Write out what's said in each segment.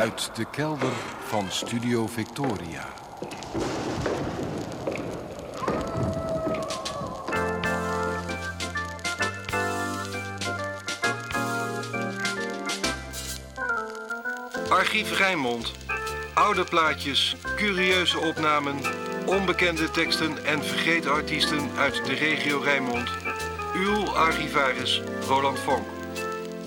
Uit de kelder van Studio Victoria. Archief Rijnmond. Oude plaatjes, curieuze opnamen, onbekende teksten en vergeten artiesten uit de regio Rijnmond. Uw archivaris Roland Vonk.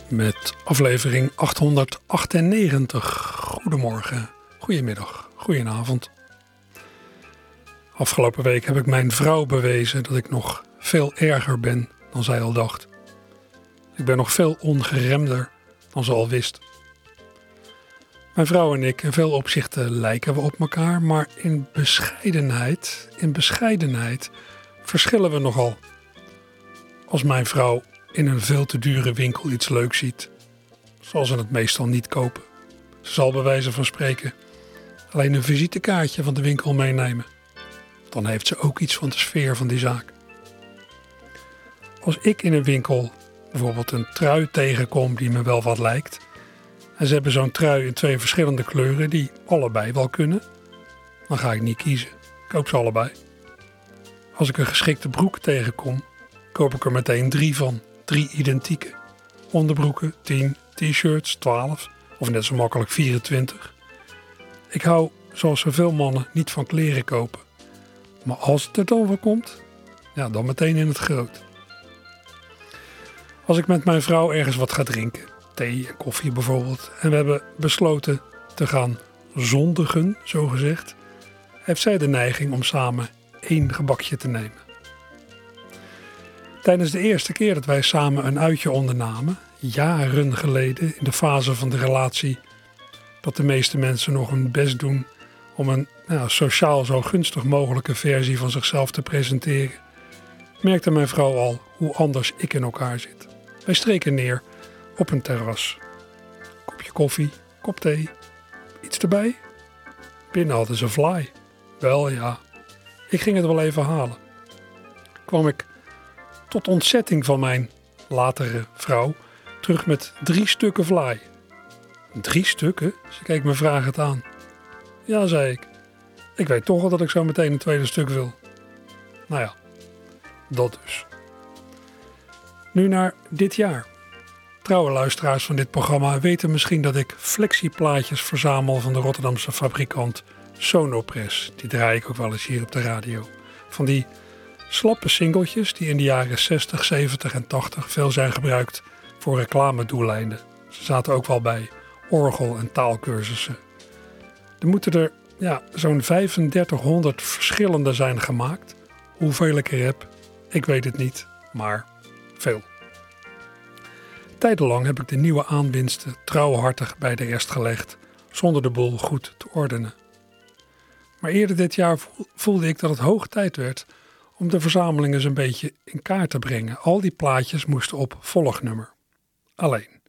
Met aflevering 898. Goedemorgen, goedemiddag, goedenavond. Afgelopen week heb ik mijn vrouw bewezen dat ik nog veel erger ben dan zij al dacht. Ik ben nog veel ongeremder dan ze al wist. Mijn vrouw en ik, in veel opzichten lijken we op elkaar, maar in bescheidenheid, in bescheidenheid verschillen we nogal. Als mijn vrouw in een veel te dure winkel iets leuks ziet, zal ze het meestal niet kopen. Ze zal bij wijze van spreken alleen een visitekaartje van de winkel meenemen. Dan heeft ze ook iets van de sfeer van die zaak. Als ik in een winkel bijvoorbeeld een trui tegenkom die me wel wat lijkt, en ze hebben zo'n trui in twee verschillende kleuren die allebei wel kunnen, dan ga ik niet kiezen. Ik koop ze allebei. Als ik een geschikte broek tegenkom, koop ik er meteen drie van. Drie identieke. Onderbroeken 10, t-shirts 12 of net zo makkelijk 24. Ik hou, zoals zoveel mannen, niet van kleren kopen. Maar als het er dan komt, ja, dan meteen in het groot. Als ik met mijn vrouw ergens wat ga drinken, thee en koffie bijvoorbeeld, en we hebben besloten te gaan zondigen, zo gezegd, heeft zij de neiging om samen één gebakje te nemen. Tijdens de eerste keer dat wij samen een uitje ondernamen, jaren geleden in de fase van de relatie, dat de meeste mensen nog hun best doen om een nou, sociaal zo gunstig mogelijke versie van zichzelf te presenteren, merkte mijn vrouw al hoe anders ik in elkaar zit. Wij streken neer op een terras. Kopje koffie, kop thee, iets erbij. Binnen hadden ze fly. Wel ja, ik ging het wel even halen. Kwam ik tot ontzetting van mijn latere vrouw terug met drie stukken fly. Drie stukken? Ze keek me vragend aan. Ja, zei ik. Ik weet toch al dat ik zo meteen een tweede stuk wil. Nou ja, dat dus. Nu naar dit jaar. Trouwe luisteraars van dit programma weten misschien dat ik flexieplaatjes verzamel van de Rotterdamse fabrikant Sonopress. Die draai ik ook wel eens hier op de radio. Van die slappe singeltjes die in de jaren 60, 70 en 80 veel zijn gebruikt voor reclamedoeleinden. Ze zaten ook wel bij orgel- en taalkursussen. Er moeten er ja, zo'n 3500 verschillende zijn gemaakt. Hoeveel ik er heb, ik weet het niet, maar veel. Tijdenlang heb ik de nieuwe aanwinsten trouwhartig bij de rest gelegd, zonder de boel goed te ordenen. Maar eerder dit jaar voelde ik dat het hoog tijd werd om de verzameling eens een beetje in kaart te brengen. Al die plaatjes moesten op volgnummer. Alleen,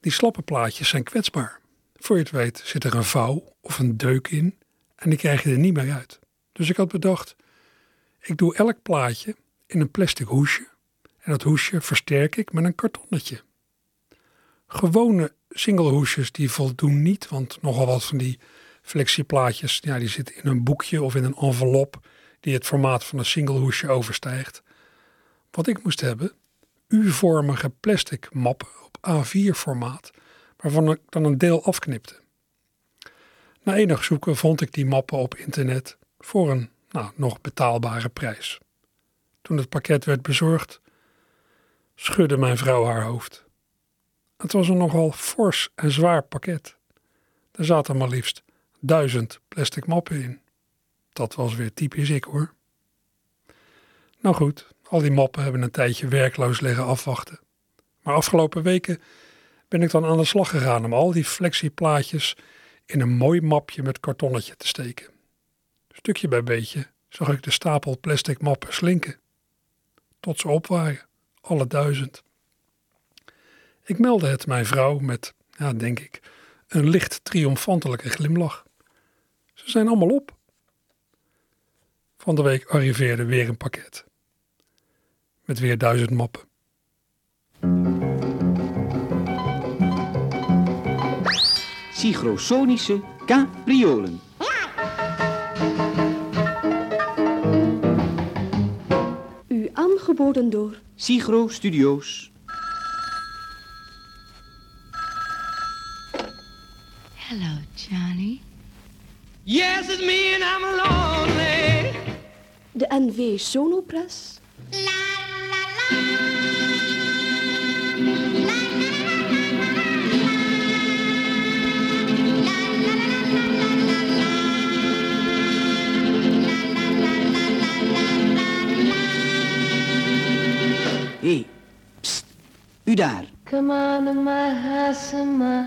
die slappe plaatjes zijn kwetsbaar. Voor je het weet zit er een vouw of een deuk in en die krijg je er niet meer uit. Dus ik had bedacht, ik doe elk plaatje in een plastic hoesje en dat hoesje versterk ik met een kartonnetje. Gewone single hoesjes die voldoen niet, want nogal wat van die flexieplaatjes, ja, die zitten in een boekje of in een envelop die het formaat van een single hoesje overstijgt. Wat ik moest hebben, U-vormige plastic mappen op A4 formaat, waarvan ik dan een deel afknipte. Na enig zoeken vond ik die mappen op internet voor een nou, nog betaalbare prijs. Toen het pakket werd bezorgd, schudde mijn vrouw haar hoofd. Het was een nogal fors en zwaar pakket. Er zaten maar liefst duizend plastic mappen in. Dat was weer typisch ik hoor. Nou goed, al die mappen hebben een tijdje werkloos liggen afwachten. Maar afgelopen weken ben ik dan aan de slag gegaan om al die flexieplaatjes in een mooi mapje met kartonnetje te steken. Stukje bij beetje zag ik de stapel plastic mappen slinken. Tot ze op waren, alle duizend. Ik meldde het mijn vrouw met, ja, denk ik, een licht triomfantelijke glimlach. Ze zijn allemaal op. Van de week arriveerde weer een pakket. Met weer duizend mappen. Sigrosonische capriolen. U aangeboden door Sigro Studios. Hello, Johnny. Yes, it's me and I'm lonely. de NV Sonopress, Hé, hey, pst, u daar. Come on to my house, in my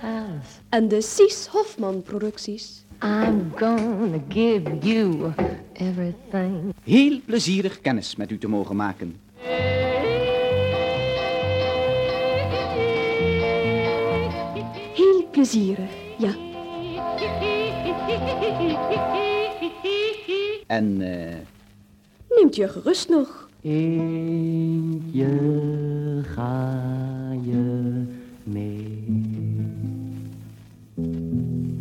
house. en de Cies Hofman producties. I'm gonna give you everything. Heel plezierig kennis met u te mogen maken. Heel plezierig, ja. En eh, Neemt je gerust nog. Eentje ga je mee.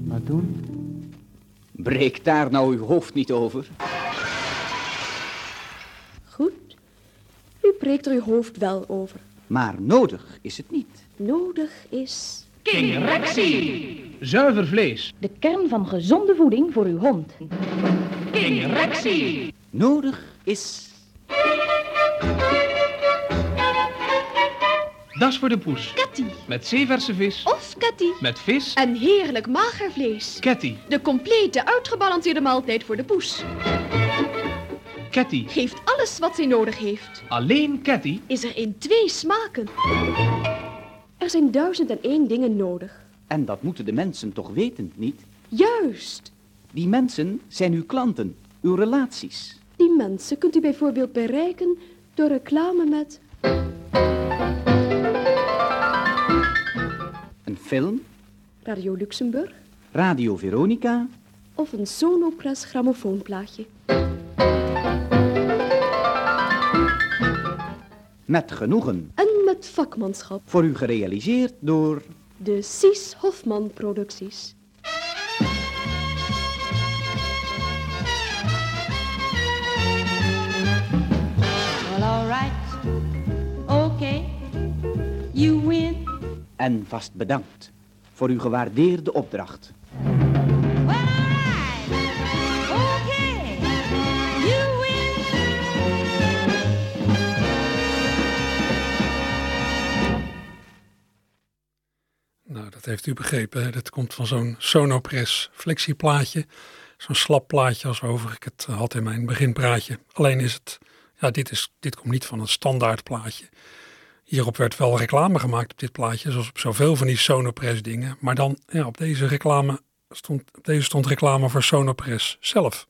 Wat doen? breek daar nou uw hoofd niet over. U breekt er uw hoofd wel over. Maar nodig is het niet. Nodig is... Zuiver vlees. De kern van gezonde voeding voor uw hond. Nodig is... Dat is voor de poes. Ketty Met zeeverse vis. of Ketty. Met vis. En heerlijk mager vlees. Ketty. De complete uitgebalanceerde maaltijd voor de poes. Ketty. Geeft alles wat zij nodig heeft. Alleen Ketty. Is er in twee smaken. Er zijn duizend en één dingen nodig. En dat moeten de mensen toch weten, niet? Juist. Die mensen zijn uw klanten, uw relaties. Die mensen kunt u bijvoorbeeld bereiken door reclame met... Een film, Radio Luxemburg Radio Veronica, of een Sonopress grammofoonplaatje. Met genoegen. En met vakmanschap. Voor u gerealiseerd door... De Cies Hofman producties. Well, all right. Okay. You win. En vast bedankt voor uw gewaardeerde opdracht. Heeft u begrepen. Hè? Dat komt van zo'n Sonopress flexieplaatje. Zo'n slap plaatje als waarover ik het eh, had in mijn beginpraatje. Alleen is het, ja, dit, is, dit komt niet van een standaard plaatje. Hierop werd wel reclame gemaakt op dit plaatje, zoals op zoveel van die Sonopress dingen. Maar dan, ja, op deze reclame stond, op deze stond reclame voor Sonopress zelf.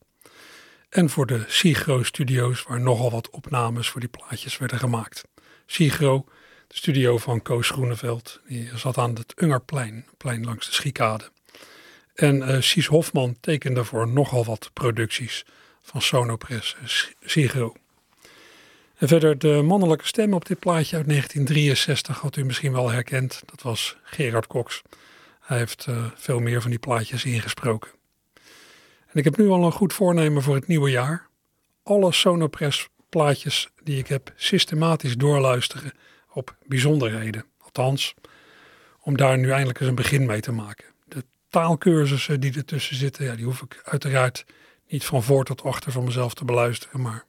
En voor de Sigro Studios, waar nogal wat opnames voor die plaatjes werden gemaakt. Sigro, de studio van Koos Groeneveld, die zat aan het Ungerplein, plein langs de Schiekade. En Sies Hofman tekende voor nogal wat producties van Sonopress en Sigro. En verder de mannelijke stem op dit plaatje uit 1963 had u misschien wel herkend. Dat was Gerard Cox. Hij heeft eh, veel meer van die plaatjes ingesproken. En ik heb nu al een goed voornemen voor het nieuwe jaar. Alle Sonopress plaatjes die ik heb systematisch doorluisteren op bijzonderheden. Althans, om daar nu eindelijk eens een begin mee te maken. De taalkursussen die ertussen zitten, ja, die hoef ik uiteraard niet van voor tot achter van mezelf te beluisteren. Maar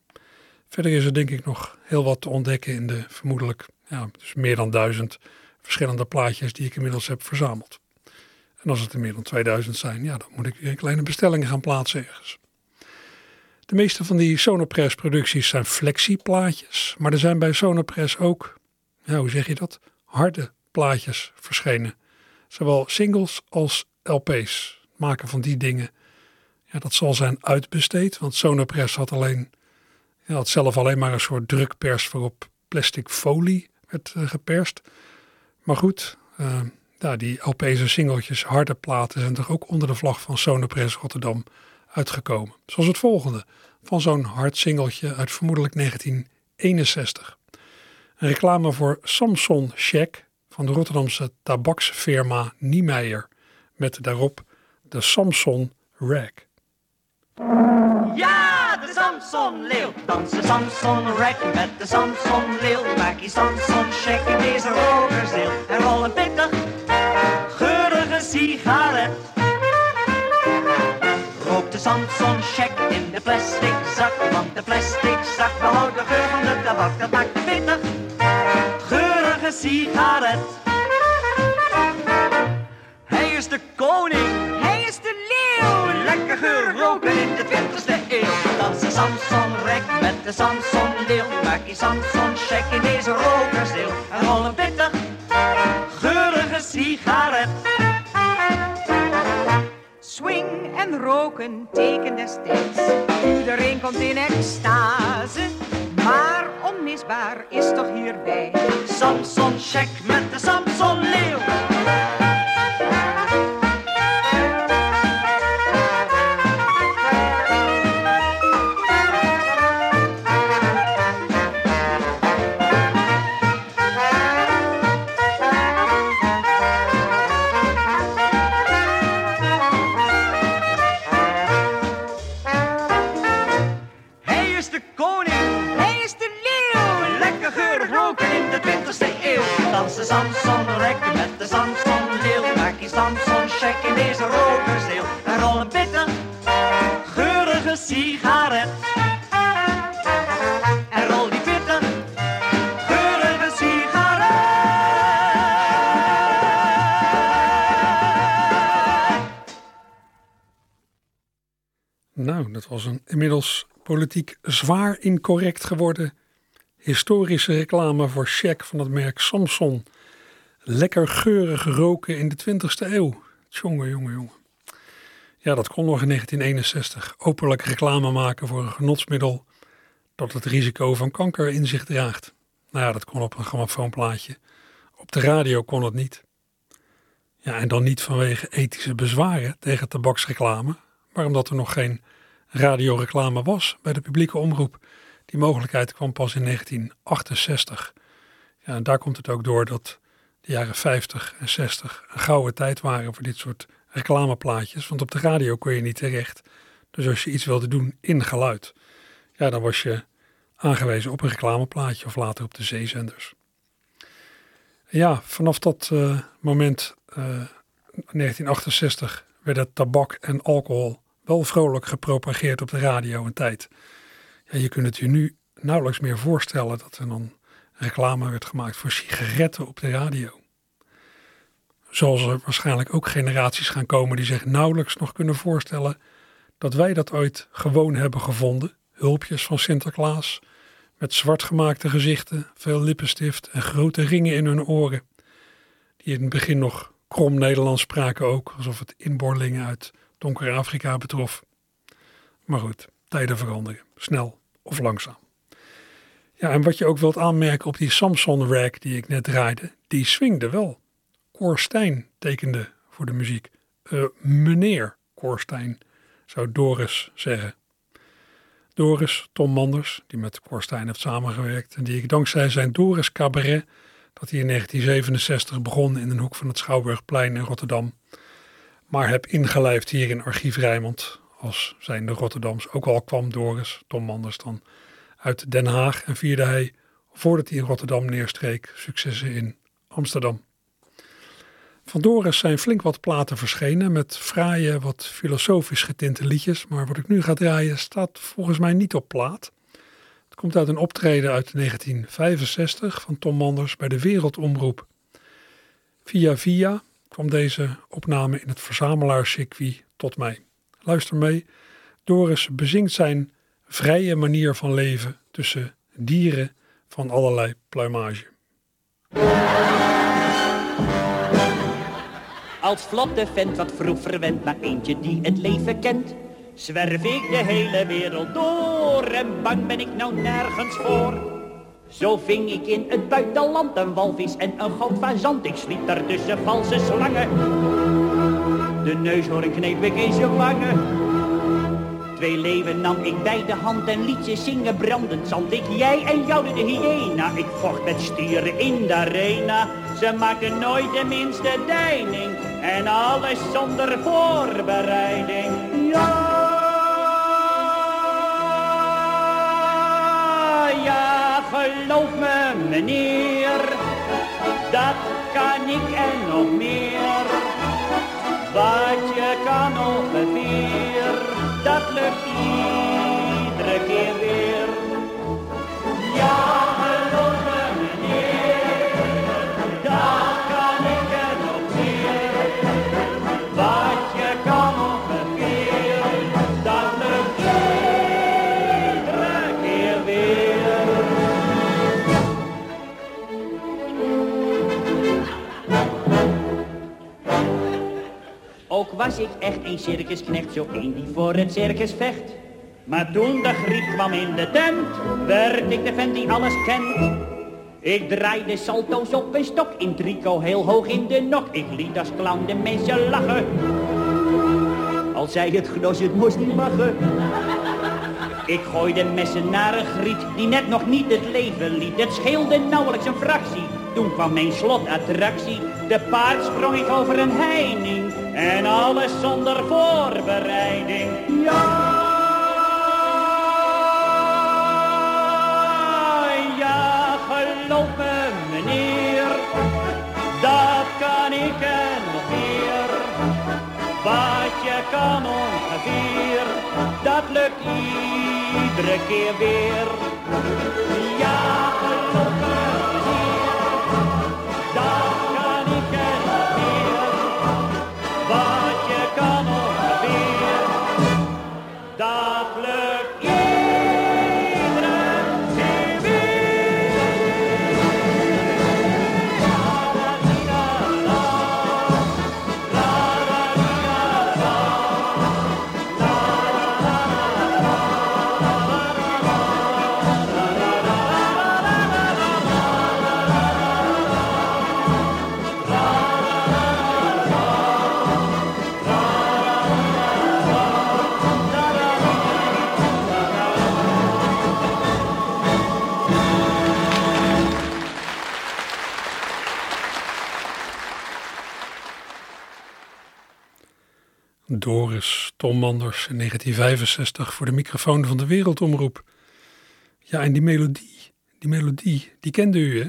verder is er denk ik nog heel wat te ontdekken in de vermoedelijk ja, dus meer dan duizend verschillende plaatjes die ik inmiddels heb verzameld. En als het er meer dan 2000 zijn, ja, dan moet ik weer een kleine bestellingen gaan plaatsen ergens. De meeste van die Sonopress producties zijn flexieplaatjes, maar er zijn bij Sonopress ook, ja, hoe zeg je dat, harde plaatjes verschenen. Zowel singles als LP's. Het maken van die dingen, ja, dat zal zijn uitbesteed, want Sonopress had alleen, ja, had zelf alleen maar een soort drukpers waarop plastic folie werd eh, geperst. Maar goed, eh, ja, die LP's en singeltjes, harde platen zijn toch ook onder de vlag van Sonopress Rotterdam uitgekomen. Zoals het volgende, van zo'n hard singeltje uit vermoedelijk 1961. Een reclame voor Samson Check van de Rotterdamse tabaksfirma Niemeyer met daarop de Samson Rag. Ja, de Samson leeuw, dansen Samson rek met de Samson leeuw. Maak je Samson check in deze rokersdeel en rol een pittig, geurige sigaret. Rook de Samson check in de plastic zak, want de plastic zak behoudt de geur van de tabak. Dat maakt pittig, sigaret. Hij is de koning, hij is de leeuw. Lekker geur roken in de twintigste eeuw. Dansen Samson rek met de Samson leeuw. Maak je Samson check in deze rokersdeel. En rol een pittig, geurige sigaret. Swing en roken teken destijds. Iedereen komt in extase. Maar onmisbaar is toch hierbij. Samson check met de Samson leeuw. Hij is de koning, Samson rek met de Samson leeuw. Maak je Samson check in deze rokersdeel. En rol een pittig, geurige sigaret. En rol die pittig, geurige sigaret. Nou, dat was een inmiddels politiek zwaar incorrect geworden historische reclame voor check van het merk Samson. Lekker geurig roken in de 20ste eeuw. Jongen, jongen, jongen. Ja, dat kon nog in 1961. Openlijk reclame maken voor een genotsmiddel dat het risico van kanker in zich draagt. Nou ja, dat kon op een grammofoonplaatje. Op de radio kon het niet. Ja, en dan niet vanwege ethische bezwaren tegen tabaksreclame, maar omdat er nog geen radioreclame was bij de publieke omroep. Die mogelijkheid kwam pas in 1968. Ja, en daar komt het ook door dat de jaren 50 en 60 een gouden tijd waren voor dit soort reclameplaatjes. Want op de radio kon je niet terecht. Dus als je iets wilde doen in geluid, ja, dan was je aangewezen op een reclameplaatje of later op de zeezenders. Ja, vanaf dat uh, moment, uh, 1968, werden tabak en alcohol wel vrolijk gepropageerd op de radio een tijd. Ja, je kunt het je nu nauwelijks meer voorstellen dat er dan reclame werd gemaakt voor sigaretten op de radio. Zoals er waarschijnlijk ook generaties gaan komen die zich nauwelijks nog kunnen voorstellen dat wij dat ooit gewoon hebben gevonden. Hulpjes van Sinterklaas met zwartgemaakte gezichten, veel lippenstift en grote ringen in hun oren. Die in het begin nog krom Nederlands spraken ook, alsof het inboorlingen uit donker Afrika betrof. Maar goed, tijden veranderen, snel of langzaam. Ja, en wat je ook wilt aanmerken op die Samson rack die ik net draaide, die swingde wel. Korstijn tekende voor de muziek. Uh, meneer Korstijn, zou Doris zeggen. Doris, Tom Manders, die met Korstijn heeft samengewerkt en die ik dankzij zijn Doris Cabaret, dat hij in 1967 begon in een hoek van het Schouwburgplein in Rotterdam, maar heb ingelijfd hier in Archief Rijnmond, als zijn de Rotterdams. Ook al kwam Doris, Tom Manders dan, uit Den Haag en vierde hij, voordat hij in Rotterdam neerstreek, successen in Amsterdam. Van Doris zijn flink wat platen verschenen met fraaie, wat filosofisch getinte liedjes, maar wat ik nu ga draaien staat volgens mij niet op plaat. Het komt uit een optreden uit 1965 van Tom Manders bij de Wereldomroep. Via via kwam deze opname in het verzamelaarscircuit tot mij. Luister mee. Doris bezingt zijn vrije manier van leven tussen dieren van allerlei pluimage. Als vlotte vent wat vroeg verwend, maar eentje die het leven kent. Zwerf ik de hele wereld door en bang ben ik nou nergens voor. Zo ving ik in het buitenland een walvis en een goudvazant. Ik sliep daar tussen valse slangen. De neushoorn kneep ik in zijn wangen. Twee leeuwen nam ik bij de hand en liet ze zingen brandend zand. Ik, jij en jou de hyena. Ik vocht met stieren in de arena. Ze maakten nooit de minste deining. En alles zonder voorbereiding. Ja. Ja, geloof me meneer. Dat kan ik en nog meer. Wat je kan ongeveer, dat lukt iedere keer weer. Ja, was ik echt een circusknecht, zo een die voor het circus vecht. Maar toen de griep kwam in de tent, werd ik de vent die alles kent. Ik draaide salto's op een stok, in tricot heel hoog in de nok. Ik liet als clown de mensen lachen. Al zei het gnos, het moest niet lachen. Ik gooide messen naar een griet die net nog niet het leven liet. Het scheelde nauwelijks een fractie. Toen kwam mijn slotattractie. De paard sprong ik over een heining. En alles zonder voorbereiding. Ja, ja, geloof me meneer. Dat kan ik en nog meer. Wat je kan ongeveer, dat lukt iedere keer weer. Ja, geloof me Tom in 1965 voor de microfoon van de Wereldomroep. Ja, en die melodie, die melodie, die kende u hè?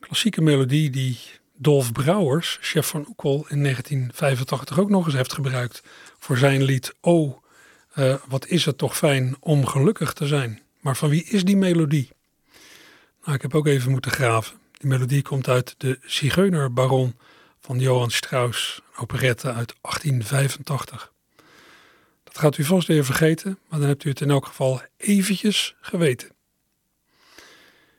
Klassieke melodie die Dolf Brouwers, chef van Oekel, in 1985 ook nog eens heeft gebruikt voor zijn lied Oh, eh, wat is het toch fijn om gelukkig te zijn. Maar van wie is die melodie? Nou, ik heb ook even moeten graven. Die melodie komt uit de Zigeunerbaron van Johann Strauss, een operette uit 1885. Dat gaat u vast weer vergeten, maar dan hebt u het in elk geval eventjes geweten.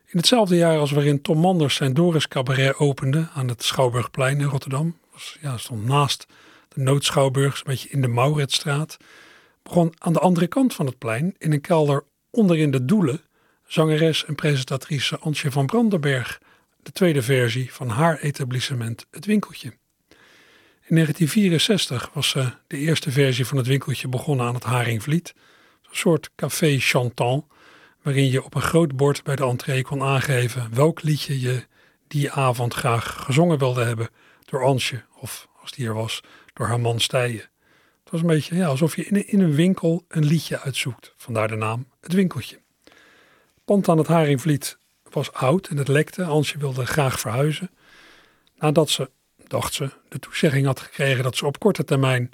In hetzelfde jaar als waarin Tom Manders zijn Doris Cabaret opende aan het Schouwburgplein in Rotterdam, was, ja, stond naast de Noodschouwburg, een beetje in de Mauritstraat, begon aan de andere kant van het plein, in een kelder onderin de Doelen, zangeres en presentatrice Antje van Brandenberg de tweede versie van haar etablissement Het Winkeltje. In 1964 was ze de eerste versie van Het Winkeltje begonnen aan het Haringvliet, een soort café chantant, waarin je op een groot bord bij de entree kon aangeven welk liedje je die avond graag gezongen wilde hebben door Ansje, of als die er was, door haar man Stijen. Het was een beetje ja, alsof je in een, in een winkel een liedje uitzoekt, vandaar de naam Het Winkeltje. Pand aan het Haringvliet was oud en het lekte. Ansje wilde graag verhuizen. Nadat ze, dacht ze, de toezegging had gekregen dat ze op korte termijn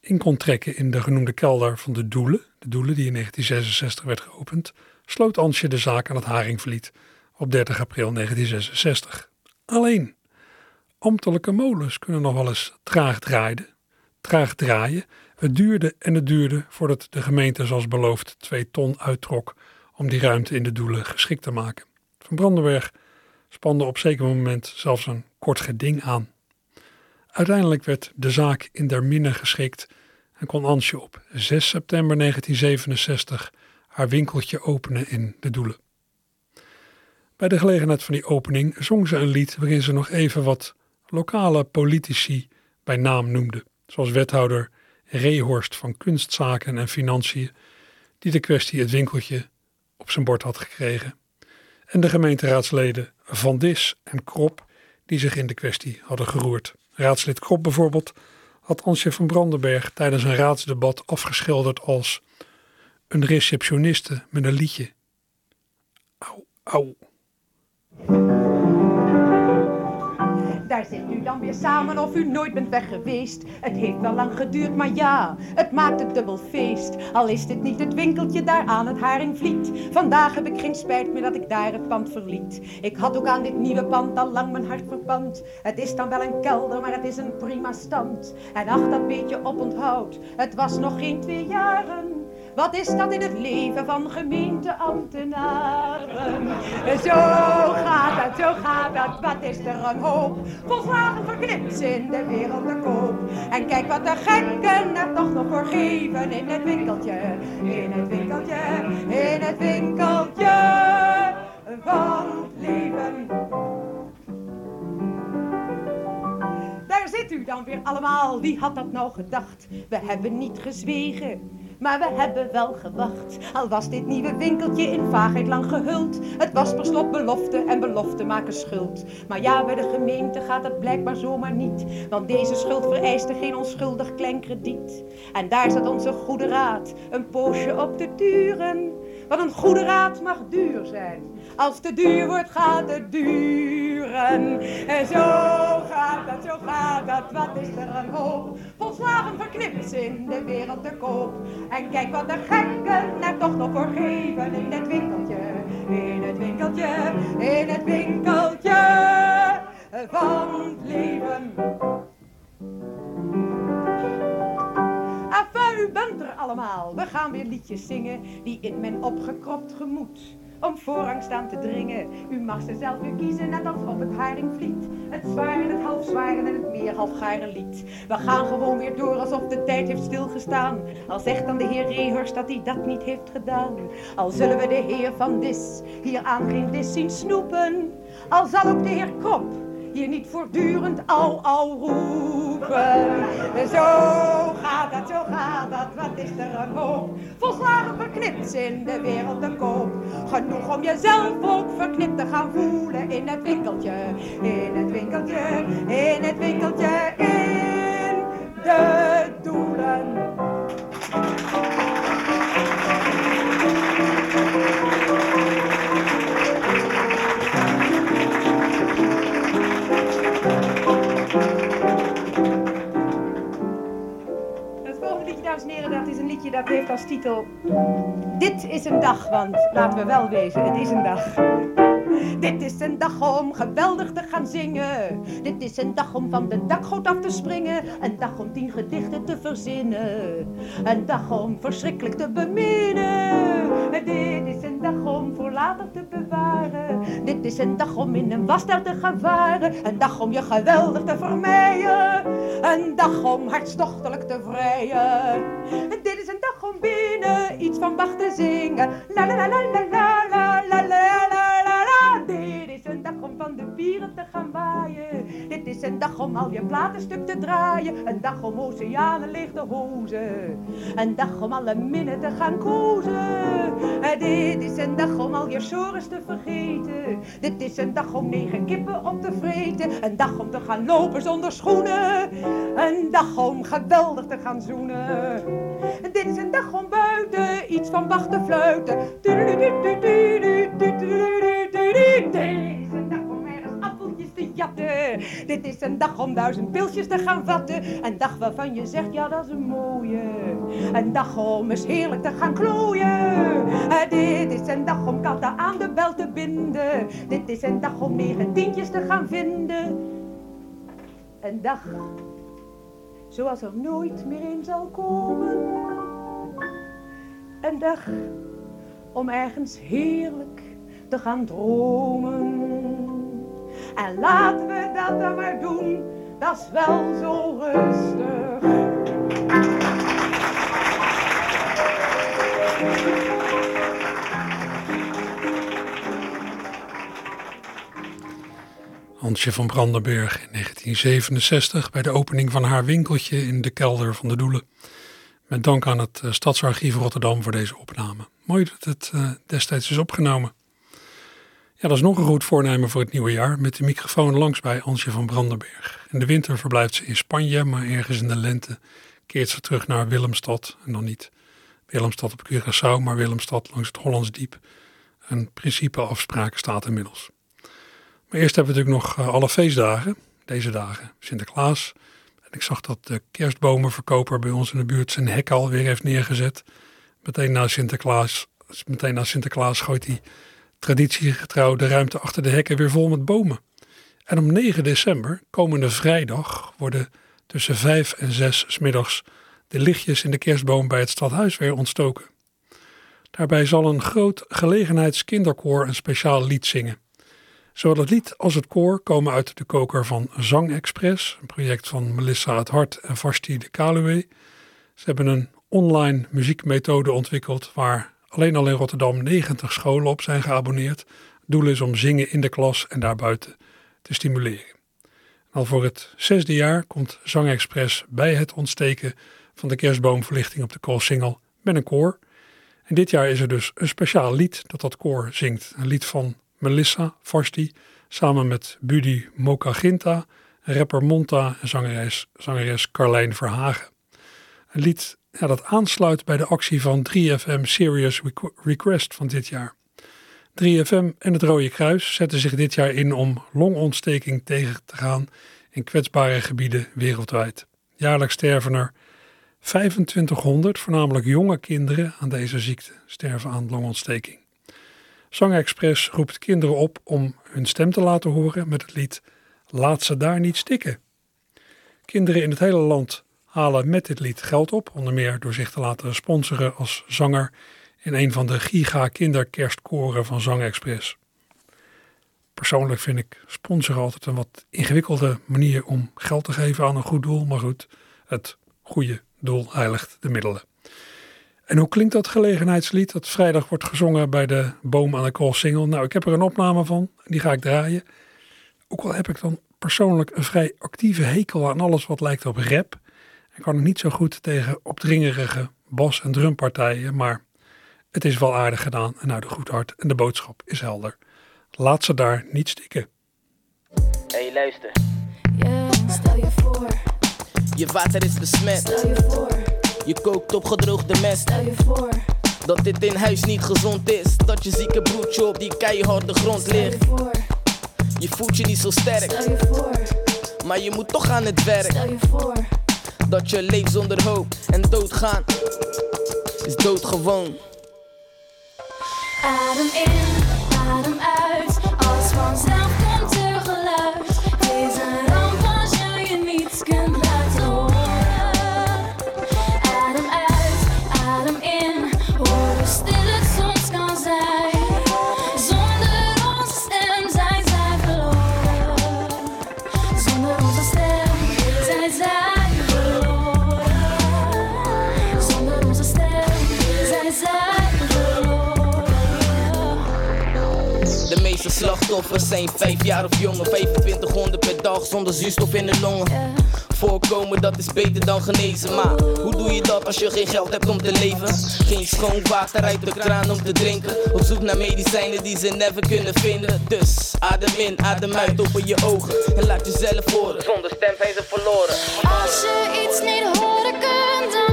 in kon trekken in de genoemde kelder van de Doelen, de Doelen die in 1966 werd geopend, sloot Ansje de zaak aan het Haringvliet op 30 april 1966. Alleen, ambtelijke molens kunnen nog wel eens traag draaien. Traag draaien. Het duurde en het duurde voordat de gemeente zoals beloofd twee ton uittrok om die ruimte in de Doelen geschikt te maken. Van Brandenberg spande op zeker moment zelfs een kort geding aan. Uiteindelijk werd de zaak in der minne geschikt en kon Ansje op 6 september 1967 haar winkeltje openen in de Doelen. Bij de gelegenheid van die opening zong ze een lied waarin ze nog even wat lokale politici bij naam noemde, zoals wethouder Rehorst van Kunstzaken en Financiën, die de kwestie het winkeltje op zijn bord had gekregen. En de gemeenteraadsleden Van Dis en Krop, die zich in de kwestie hadden geroerd. Raadslid Krop bijvoorbeeld had Ansje van Brandenberg tijdens een raadsdebat afgeschilderd als een receptioniste met een liedje. Au, au. Daar zit u dan weer samen of u nooit bent weg geweest. Het heeft wel lang geduurd, maar ja, het maakt het dubbel feest. Al is dit niet het winkeltje daar aan het Haringvliet. Vandaag heb ik geen spijt meer dat ik daar het pand verliet. Ik had ook aan dit nieuwe pand al lang mijn hart verpand. Het is dan wel een kelder, maar het is een prima stand. En ach, dat beetje op onthoud, het was nog geen twee jaren. Wat is dat in het leven van gemeenteambtenaren? Zo gaat het, zo gaat het, wat is er een hoop. Volslagen verknipt in de wereld te koop. En kijk wat de gekken er toch nog voor geven in het winkeltje. In het winkeltje, in het winkeltje van het leven. Daar zit u dan weer allemaal, wie had dat nou gedacht? We hebben niet gezwegen maar we hebben wel gewacht. Al was dit nieuwe winkeltje in vaagheid lang gehuld. Het was per slot belofte en belofte maken schuld. Maar ja, bij de gemeente gaat het blijkbaar zomaar niet. Want deze schuld vereiste geen onschuldig klein krediet. En daar zat onze goede raad een poosje op te duren. Want een goede raad mag duur zijn. Als te duur wordt, gaat het duren. En zo gaat dat, zo gaat dat, wat is er een hoop. Volslagen verknipt in de wereld te koop. En kijk wat de gekken er toch nog voor geven in het winkeltje. In het winkeltje, in het winkeltje van het leven. U bent er allemaal. We gaan weer liedjes zingen die in mijn opgekropt gemoed om voorrang staan te dringen. U mag ze zelf weer kiezen, net als op het Haringvliet. Het zware, het half zware en het meer halfgare lied. We gaan gewoon weer door alsof de tijd heeft stilgestaan. Al zegt dan de heer Rehorst dat hij dat niet heeft gedaan. Al zullen we de heer van Dis hier aan geen dis zien snoepen. Al zal ook de heer Krop hier niet voortdurend au au roepen. Zo gaat dat, zo gaat dat, wat is er een hoop. Volslagen verknipt in de wereld te koop. Genoeg om jezelf ook verknipt te gaan voelen in het winkeltje. In het winkeltje, in het winkeltje, in de doelen. Dames en heren, dat is een liedje dat heeft als titel Dit is een dag, want laten we wel wezen, het is een dag. Dit is een dag om geweldig te gaan zingen. Dit is een dag om van de dakgoot af te springen. Een dag om tien gedichten te verzinnen. Een dag om verschrikkelijk te beminnen. Dit is een dag om voor later te bewaren. Dit is een dag om in een wasstijl te gaan. Een dag om je geweldig te vermijden. Een dag om hartstochtelijk te vrijen. Dit is een dag om binnen iets van Bach te zingen. La la la la la la de vieren te gaan waaien. Dit is een dag om al je platen stuk te draaien. Een dag om oceanen leeg te hozen. Een dag om alle minnen te gaan kozen. Dit is een dag om al je sores te vergeten. Dit is een dag om negen kippen op te vreten. Een dag om te gaan lopen zonder schoenen. Een dag om geweldig te gaan zoenen. Dit is een dag om buiten iets van Bach te fluiten. Jatten. Dit is een dag om duizend pilsjes te gaan vatten. Een dag waarvan je zegt, ja dat is een mooie. Een dag om eens heerlijk te gaan klooien. Dit is een dag om katten aan de bel te binden. Dit is een dag om negen tientjes te gaan vinden. Een dag zoals er nooit meer in zal komen. Een dag om ergens heerlijk te gaan dromen. En laten we dat dan maar doen, dat is wel zo rustig. Ansje van Brandenburg in 1967 bij de opening van haar winkeltje in de kelder van de Doelen. Met dank aan het Stadsarchief Rotterdam voor deze opname. Mooi dat het destijds is opgenomen. Ja, dat is nog een goed voornemen voor het nieuwe jaar. Met de microfoon langs bij Ansje van Brandenburg. In de winter verblijft ze in Spanje, maar ergens in de lente keert ze terug naar Willemstad. En dan niet Willemstad op Curaçao, maar Willemstad langs het Hollands Diep. Een principeafspraak staat inmiddels. Maar eerst hebben we natuurlijk nog eh, alle feestdagen. Deze dagen Sinterklaas. En ik zag dat de kerstbomenverkoper bij ons in de buurt zijn hek alweer heeft neergezet. Meteen na Sinterklaas, meteen na Sinterklaas gooit hij traditiegetrouw de ruimte achter de hekken weer vol met bomen. En om 9 december, komende vrijdag, worden tussen 5 en 6 smiddags de lichtjes in de kerstboom bij het stadhuis weer ontstoken. Daarbij zal een groot gelegenheidskinderkoor een speciaal lied zingen. Zowel het lied als het koor komen uit de koker van Zang Express, een project van Melissa het Hart en Vasti de Kaluwe. Ze hebben een online muziekmethode ontwikkeld waar alleen al in Rotterdam 90 scholen op zijn geabonneerd. Doel is om zingen in de klas en daarbuiten te stimuleren. Al voor het zesde jaar komt Zang Express bij het ontsteken van de kerstboomverlichting op de Koolsingel met een koor. En dit jaar is er dus een speciaal lied dat dat koor zingt. Een lied van Melissa Farsti samen met Buddy Mokaginta, rapper Monta en zangeres, zangeres Carlijn Verhagen. Een lied ja, dat aansluit bij de actie van 3FM Serious Request van dit jaar. 3FM en het Rode Kruis zetten zich dit jaar in om longontsteking tegen te gaan in kwetsbare gebieden wereldwijd. Jaarlijks sterven er 2500, voornamelijk jonge kinderen, aan deze ziekte, sterven aan longontsteking. Zang Express roept kinderen op om hun stem te laten horen met het lied Laat ze daar niet stikken. Kinderen in het hele land halen met dit lied geld op, onder meer door zich te laten sponsoren als zanger in een van de giga kinderkerstkoren van Zang Express. Persoonlijk vind ik sponsoren altijd een wat ingewikkelde manier om geld te geven aan een goed doel, maar goed, het goede doel heiligt de middelen. En hoe klinkt dat gelegenheidslied dat vrijdag wordt gezongen bij de Boom aan de Koolsingel? Nou, ik heb er een opname van, die ga ik draaien. Ook al heb ik dan persoonlijk een vrij actieve hekel aan alles wat lijkt op rap. En kan ik niet zo goed tegen opdringerige bas- en drumpartijen, maar het is wel aardig gedaan en uit een goed hart en de boodschap is helder. Laat ze daar niet stikken. Hé, hey, luister. Ja, stel je voor. Je water is besmet. Stel je voor. Je kookt op gedroogde mest. Stel je voor. Dat dit in huis niet gezond is. Dat je zieke broertje op die keiharde grond ligt. Stel je voor. Je voelt je niet zo sterk. Stel je voor. Maar je moet toch aan het werk. Stel je voor. Dat je leeft zonder hoop en doodgaan is doodgewoon. Adem in, adem uit, slachtoffers zijn 5 jaar of jonger. 2500 per dag zonder zuurstof in de longen. Voorkomen dat is beter dan genezen. Maar hoe doe je dat als je geen geld hebt om te leven? Geen schoon water uit de kraan om te drinken. Op zoek naar medicijnen die ze never kunnen vinden. Dus adem in, adem uit, open je ogen. En laat jezelf horen. Zonder stem zijn ze verloren. Als je iets niet horen kunt,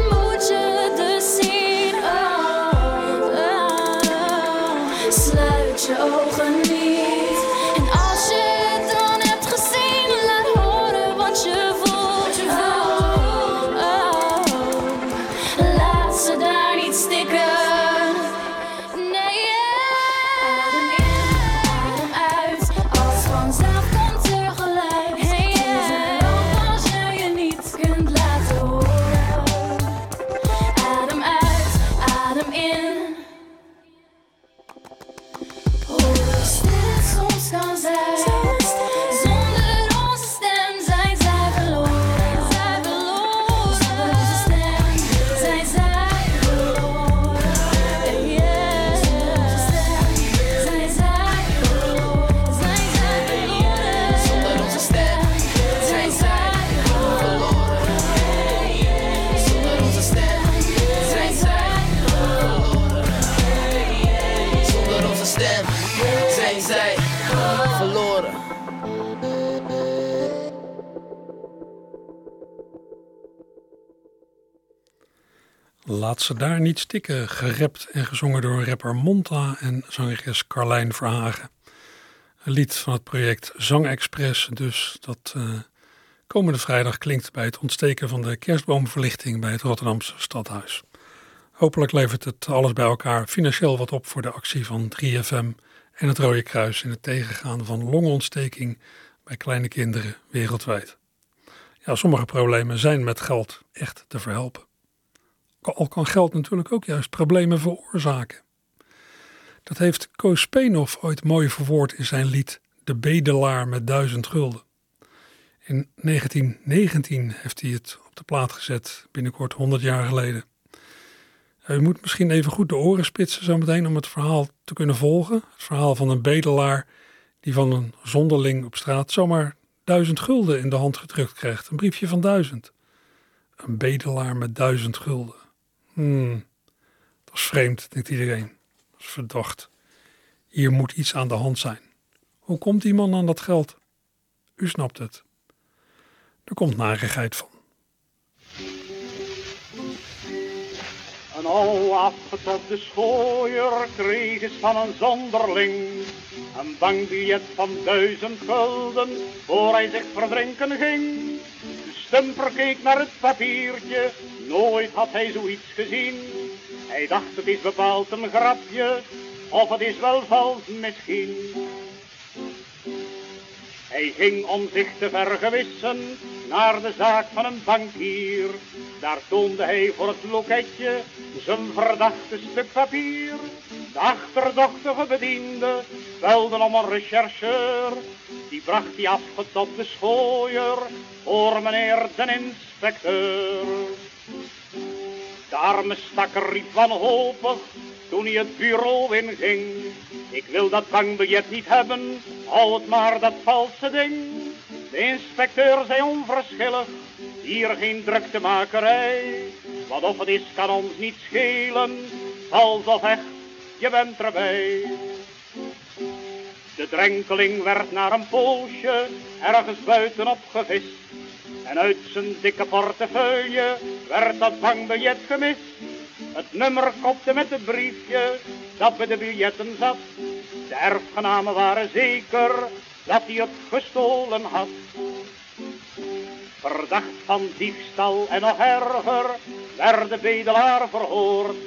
Laat ze daar niet stikken, gerept en gezongen door rapper Monta en zangeres Carlijn Verhagen. Een lied van het project Zang Express, dus dat uh, komende vrijdag klinkt bij het ontsteken van de kerstboomverlichting bij het Rotterdamse stadhuis. Hopelijk levert het alles bij elkaar financieel wat op voor de actie van 3FM en het Rode Kruis in het tegengaan van longontsteking bij kleine kinderen wereldwijd. Ja, sommige problemen zijn met geld echt te verhelpen. Al kan geld natuurlijk ook juist problemen veroorzaken. Dat heeft Koos Speenhoff ooit mooi verwoord in zijn lied De Bedelaar met duizend gulden. In 1919 heeft hij het op de plaat gezet, binnenkort 100 jaar geleden. U moet misschien even goed de oren spitsen zometeen om het verhaal te kunnen volgen. Het verhaal van een bedelaar die van een zonderling op straat zomaar duizend gulden in de hand gedrukt krijgt. Een briefje van duizend. Een bedelaar met duizend gulden. Hmm, dat is vreemd, denkt iedereen. Dat is verdacht. Hier moet iets aan de hand zijn. Hoe komt die man aan dat geld? U snapt het. Er komt narigheid van. Een al afgetopte schooier kreeg eens van een zonderling een bankbiljet van duizend gulden voor hij zich verdrinken ging. De stumper keek naar het papiertje, nooit had hij zoiets gezien. Hij dacht het is bepaald een grapje, of het is wel vals misschien. Hij ging om zich te vergewissen naar de zaak van een bankier. Daar toonde hij voor het loketje zijn verdachte stuk papier. De achterdochtige bediende belde om een rechercheur. Die bracht die afgetopte schooier voor meneer de inspecteur. De arme stakker riep wanhopig toen hij het bureau inging. Ik wil dat bankbiljet niet hebben, hou het maar dat valse ding. De inspecteur zei onverschillig, hier geen druktemakerij. Wat of het is kan ons niet schelen, vals of echt, je bent erbij. De drenkeling werd naar een poosje ergens buitenop gevist. En uit zijn dikke portefeuille werd dat bankbiljet gemist. Het nummer kopte met het briefje dat bij de biljetten zat. De erfgenamen waren zeker dat hij het gestolen had. Verdacht van diefstal en nog erger werd de bedelaar verhoord.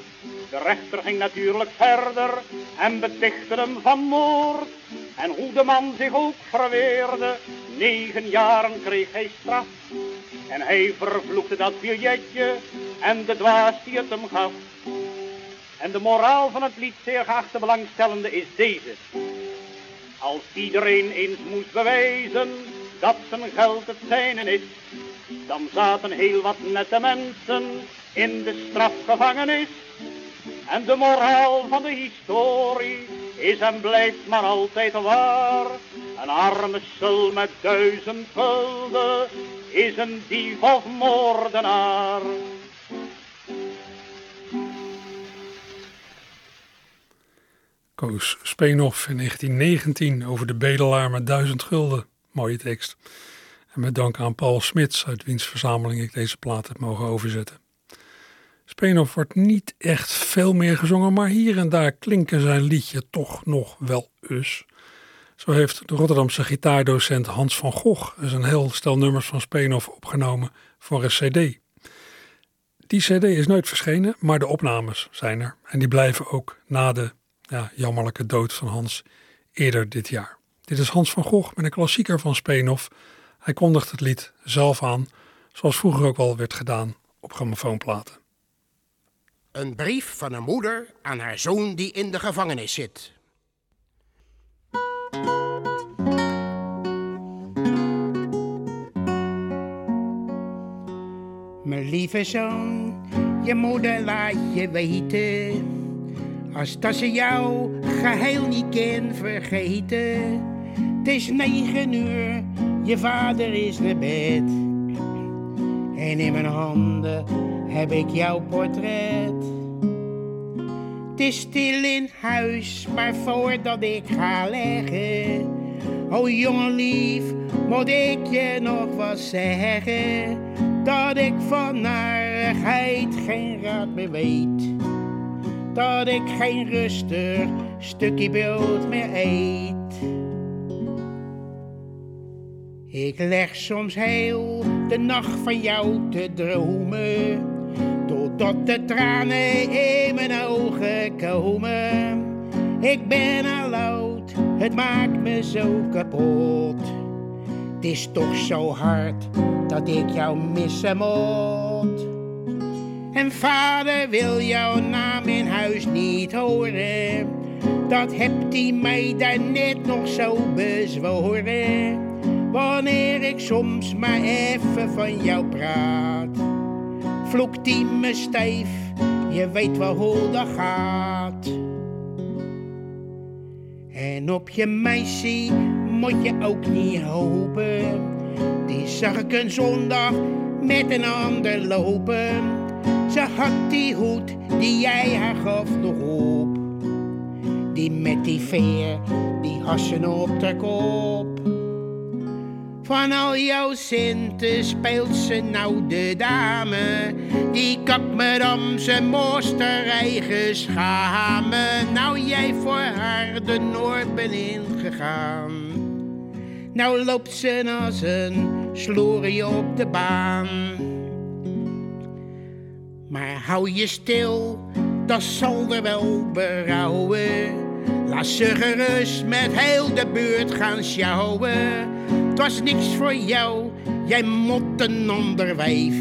De rechter ging natuurlijk verder en betichtte hem van moord. En hoe de man zich ook verweerde, negen jaren kreeg hij straf. En hij vervloekte dat biljetje en de dwaas die het hem gaf. En de moraal van het lied, zeer geachte belangstellende, is deze. Als iedereen eens moest bewijzen dat zijn geld het zijne is, dan zaten heel wat nette mensen in de strafgevangenis. En de moraal van de historie is en blijft maar altijd waar. Een arme sul met duizend gulden is een dief of moordenaar. Koos Speenhoff in 1919 over de bedelaar met duizend gulden. Mooie tekst. En met dank aan Paul Smits, uit wiens verzameling ik deze plaat heb mogen overzetten. Speenhoff wordt niet echt veel meer gezongen, maar hier en daar klinken zijn liedje toch nog wel eens. Zo heeft de Rotterdamse gitaardocent Hans van Gogh eens een heel stel nummers van Speenhoff opgenomen voor een cd. Die cd is nooit verschenen, maar de opnames zijn er. En die blijven ook na de ja, jammerlijke dood van Hans eerder dit jaar. Dit is Hans van Gogh met een klassieker van Speenhoff. Hij kondigt het lied zelf aan, zoals vroeger ook al werd gedaan op grammofoonplaten. Een brief van een moeder aan haar zoon die in de gevangenis zit. Mijn lieve zoon, je moeder laat je weten. Als dat ze jou geheel niet kan vergeten. Het is negen uur, je vader is naar bed. En in mijn handen heb ik jouw portret. Het is stil in huis, maar voordat ik ga leggen. Oh jongen lief, moet ik je nog wat zeggen? Dat ik van haar eeuwigheid geen raad meer weet. Dat ik geen rustig stukje brood meer eet. Ik leg soms heel de nacht van jou te dromen. Totdat de tranen in mijn ogen komen. Ik ben al oud, het maakt me zo kapot. Het is toch zo hard dat ik jou missen moet. En vader wil jouw naam in huis niet horen. Dat hebt hij mij daarnet nog zo bezworen. Wanneer ik soms maar even van jou praat. Vloekt hij me stijf, je weet wel hoe dat gaat. En op je meisje moet je ook niet hopen. Die zag ik een zondag met een ander lopen. Ze had die hoed die jij haar gaf nog op. Die met die veer, die hassen op de kop. Van al jouw centen speelt ze nou de dame. Die dan zijn mooiste eigen schame. Nou jij voor haar de Noord ben ingegaan. Nou loopt ze als een sloerie op de baan. Maar hou je stil, dat zal er wel berouwen. Laat ze gerust met heel de buurt gaan sjouwen. Het was niks voor jou, jij mot een ander wijf.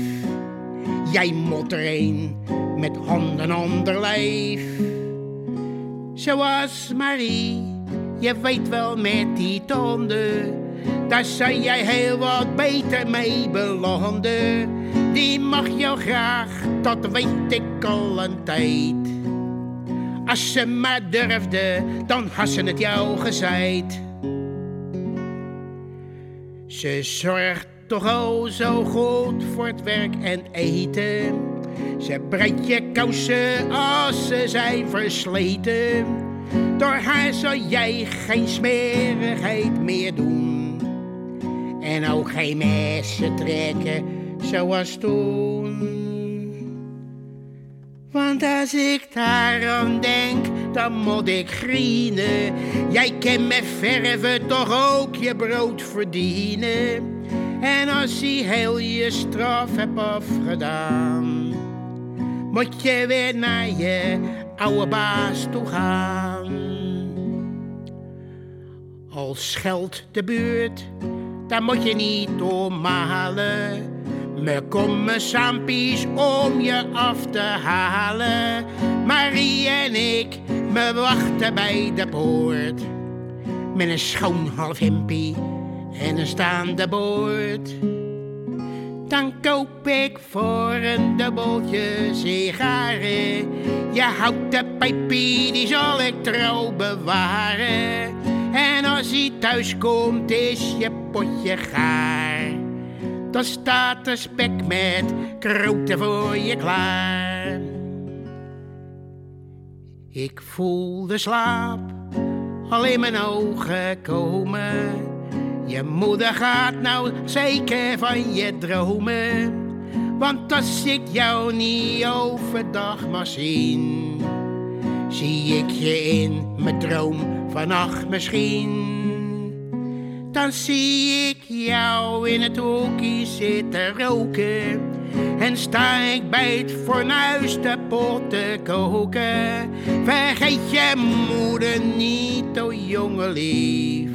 Jij mot er een met handen ander lijf. Zoals Marie, je weet wel met die tanden. Daar zou jij heel wat beter mee belanden. Die mag jou graag, dat weet ik al een tijd. Als ze maar durfde, dan had ze het jou gezeid. Ze zorgt toch al zo goed voor het werk en eten. Ze breidt je kousen als ze zijn versleten. Door haar zal jij geen smerigheid meer doen. En ook geen messen trekken zoals toen. Want als ik daaraan denk, dan moet ik grienen. Jij kan met verven toch ook je brood verdienen. En als je heel je straf hebt afgedaan, moet je weer naar je oude baas toe gaan. Al scheldt de buurt, daar moet je niet omhalen. Me komen sampies om je af te halen. Marie en ik, me wachten bij de poort. Met een schoon half hempie en een staande boord. Dan koop ik voor een dubbeltje sigaren. Je houten pijpie, die zal ik trouw bewaren. En als hij thuis komt, is je potje gaar. Dan staat er spek met kroten voor je klaar. Ik voel de slaap al in mijn ogen komen. Je moeder gaat nou zeker van je dromen. Want als ik jou niet overdag mag zien, zie ik je in mijn droom vannacht misschien. Dan zie ik jou in het hoekje zitten roken. En sta ik bij het fornuis de pot te koken. Vergeet je moeder niet, o jonge lief.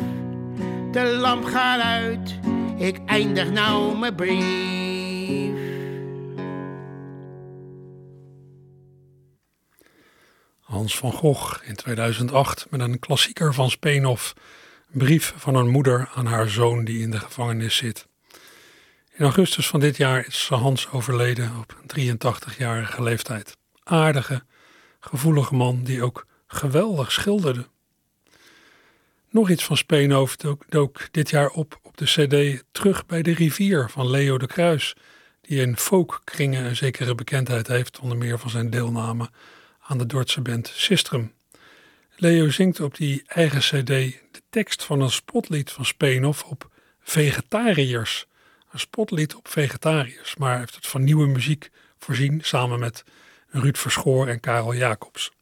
De lamp gaat uit, ik eindig nou mijn brief. Hans van Gogh in 2008 met een klassieker van Speenhof. Brief van een moeder aan haar zoon die in de gevangenis zit. In augustus van dit jaar is Hans overleden op 83-jarige leeftijd. Aardige, gevoelige man die ook geweldig schilderde. Nog iets van Speenhof dook, dook dit jaar op op de cd Terug bij de rivier van Leo de Kruis, die in folkkringen een zekere bekendheid heeft, onder meer van zijn deelname aan de Dordtse band Sistrum. Leo zingt op die eigen cd de tekst van een spotlied van Speenhof op vegetariërs. Een spotlied op vegetariërs, maar heeft het van nieuwe muziek voorzien samen met Ruud Verschoor en Karel Jacobs.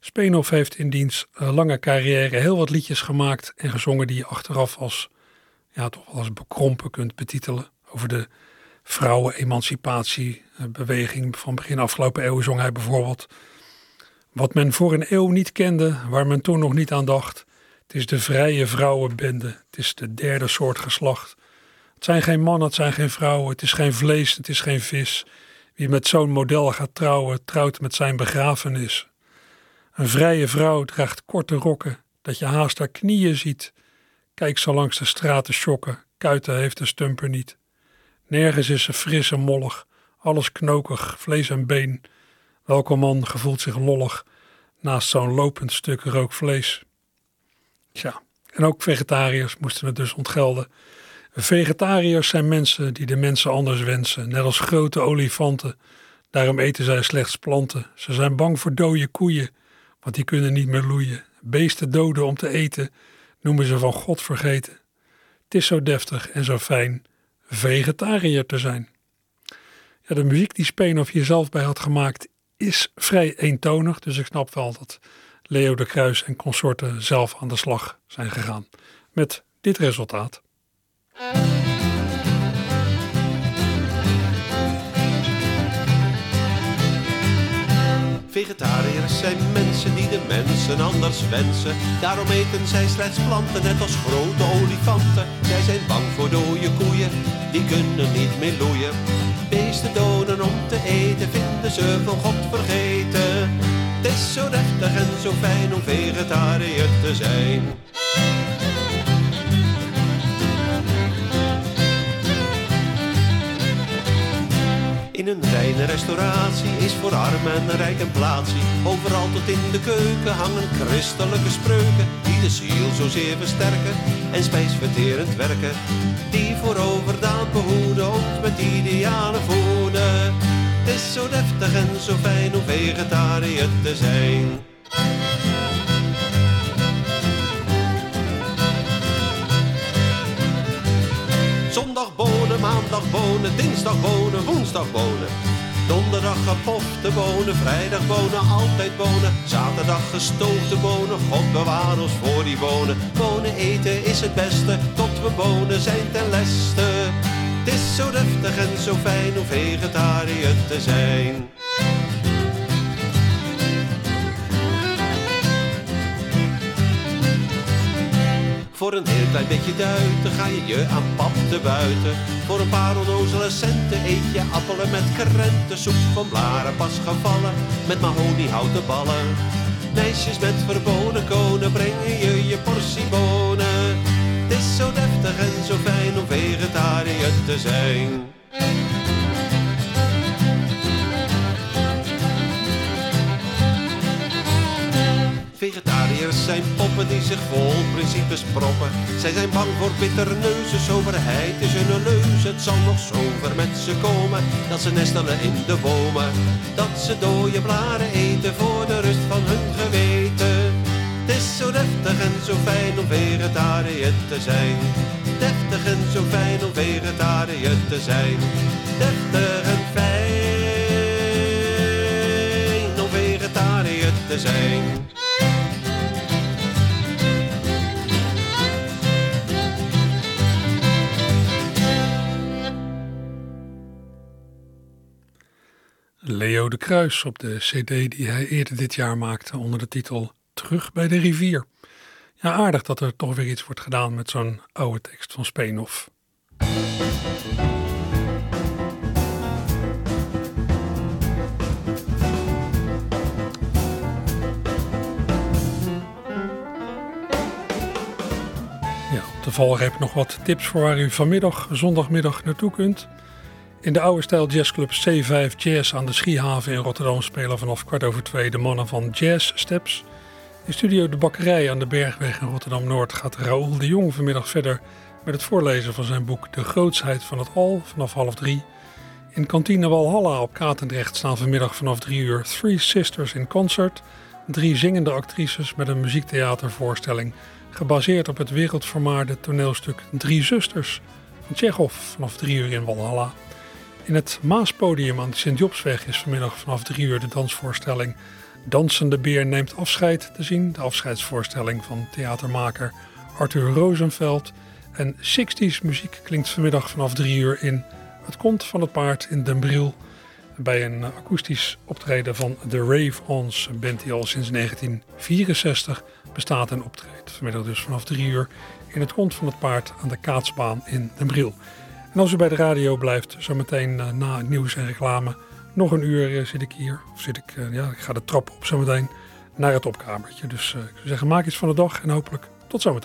Speenhoff heeft in diens eh, lange carrière heel wat liedjes gemaakt en gezongen die je achteraf als, ja, toch wel als bekrompen kunt betitelen. Over de vrouwen-emancipatiebeweging van begin afgelopen eeuw zong hij bijvoorbeeld. Wat men voor een eeuw niet kende, waar men toen nog niet aan dacht. Het is de vrije vrouwenbende, het is de derde soort geslacht. Het zijn geen mannen, het zijn geen vrouwen, het is geen vlees, het is geen vis. Wie met zo'n model gaat trouwen, trouwt met zijn begrafenis. Een vrije vrouw draagt korte rokken, dat je haast haar knieën ziet. Kijk zo langs de straten schokken, kuiten heeft de stumper niet. Nergens is ze fris en mollig, alles knokig, vlees en been. Welke man gevoelt zich lollig naast zo'n lopend stuk rook vlees? Tja, en ook vegetariërs moesten het dus ontgelden. Vegetariërs zijn mensen die de mensen anders wensen, net als grote olifanten. Daarom eten zij slechts planten. Ze zijn bang voor dode koeien, want die kunnen niet meer loeien. Beesten doden om te eten noemen ze van God vergeten. Het is zo deftig en zo fijn vegetariër te zijn. Ja, de muziek die Speenhoff hier zelf bij had gemaakt is vrij eentonig, dus ik snap wel dat Leo de Kruis en consorten zelf aan de slag zijn gegaan met dit resultaat. Vegetariërs zijn mensen die de mensen anders wensen. Daarom eten zij slechts planten, net als grote olifanten. Zij zijn bang voor dode koeien, die kunnen niet meer loeien. Beesten doden om te eten, ze van God vergeten. Het is zo deftig en zo fijn om vegetariër te zijn. In een reine restauratie is voor arm en rijk een plaatsje. Overal tot in de keuken hangen christelijke spreuken. Die de ziel zozeer versterken en spijsverterend werken. Die voor overdaad behoeden ons met ideale voeden. Het is zo deftig en zo fijn om vegetariër te zijn. Zondag bonen, maandag bonen, dinsdag bonen, woensdag bonen. Donderdag gepofte bonen, vrijdag bonen, altijd bonen. Zaterdag gestoofde bonen, God bewaar ons voor die bonen. Bonen eten is het beste, tot we bonen zijn ten leste. Het is zo deftig en zo fijn om vegetariër te zijn. Voor een heel klein beetje duiten ga je je aan pap te buiten. Voor een paar onnozele centen eet je appelen met krenten. Soep van blaren pas gevallen, met mahoniehouten ballen. Meisjes met verboden konen brengen je je portie bonen. Het is zo deftig en zo fijn om vegetariër te zijn. Vegetariërs zijn poppen die zich vol principes proppen. Zij zijn bang voor bittere neuzen, soberheid is hun leus. Het zal nog zover met ze komen, dat ze nestelen in de bomen. Dat ze dode blaren eten voor de rust van hun geweten. Zo deftig en zo fijn om vegetariër te zijn. Deftig en zo fijn om vegetariër te zijn. Deftig en fijn om vegetariër te zijn. Leo de Kruis op de CD die hij eerder dit jaar maakte onder de titel Terug bij de rivier. Ja, aardig dat er toch weer iets wordt gedaan met zo'n oude tekst van op de valreep nog wat tips voor waar u vanmiddag, zondagmiddag naartoe kunt. In de oude stijl jazzclub C5 Jazz aan de Schiehaven in Rotterdam spelen vanaf kwart over twee de mannen van Jazz Steps. In studio De Bakkerij aan de Bergweg in Rotterdam-Noord gaat Raoul de Jong vanmiddag verder met het voorlezen van zijn boek De Grootsheid van het Al vanaf half drie. In kantine Walhalla op Katendrecht staan vanmiddag vanaf drie uur Three Sisters in Concert. Drie zingende actrices met een muziektheatervoorstelling gebaseerd op het wereldvermaarde toneelstuk Drie Zusters van Tsjechov vanaf drie uur in Walhalla. In het Maaspodium aan de Sint-Jobsweg is vanmiddag vanaf drie uur de dansvoorstelling Dansende Beer neemt afscheid te zien. De afscheidsvoorstelling van theatermaker Arthur Rosenveld. En 60s muziek klinkt vanmiddag vanaf drie uur in Het Kont van het Paard in Den Briel. Bij een akoestisch optreden van The Rave-Ons, een band die al sinds 1964 bestaat en optreedt. Vanmiddag dus vanaf drie uur in het Kont van het Paard aan de Kaatsbaan in Den Briel. En als u bij de radio blijft, zometeen uh, na het nieuws en reclame, nog een uur uh, zit ik hier. Of zit ik, uh, ja, ik ga de trap op zometeen naar het opkamertje. Dus ik zou zeggen, maak iets van de dag en hopelijk tot zometeen.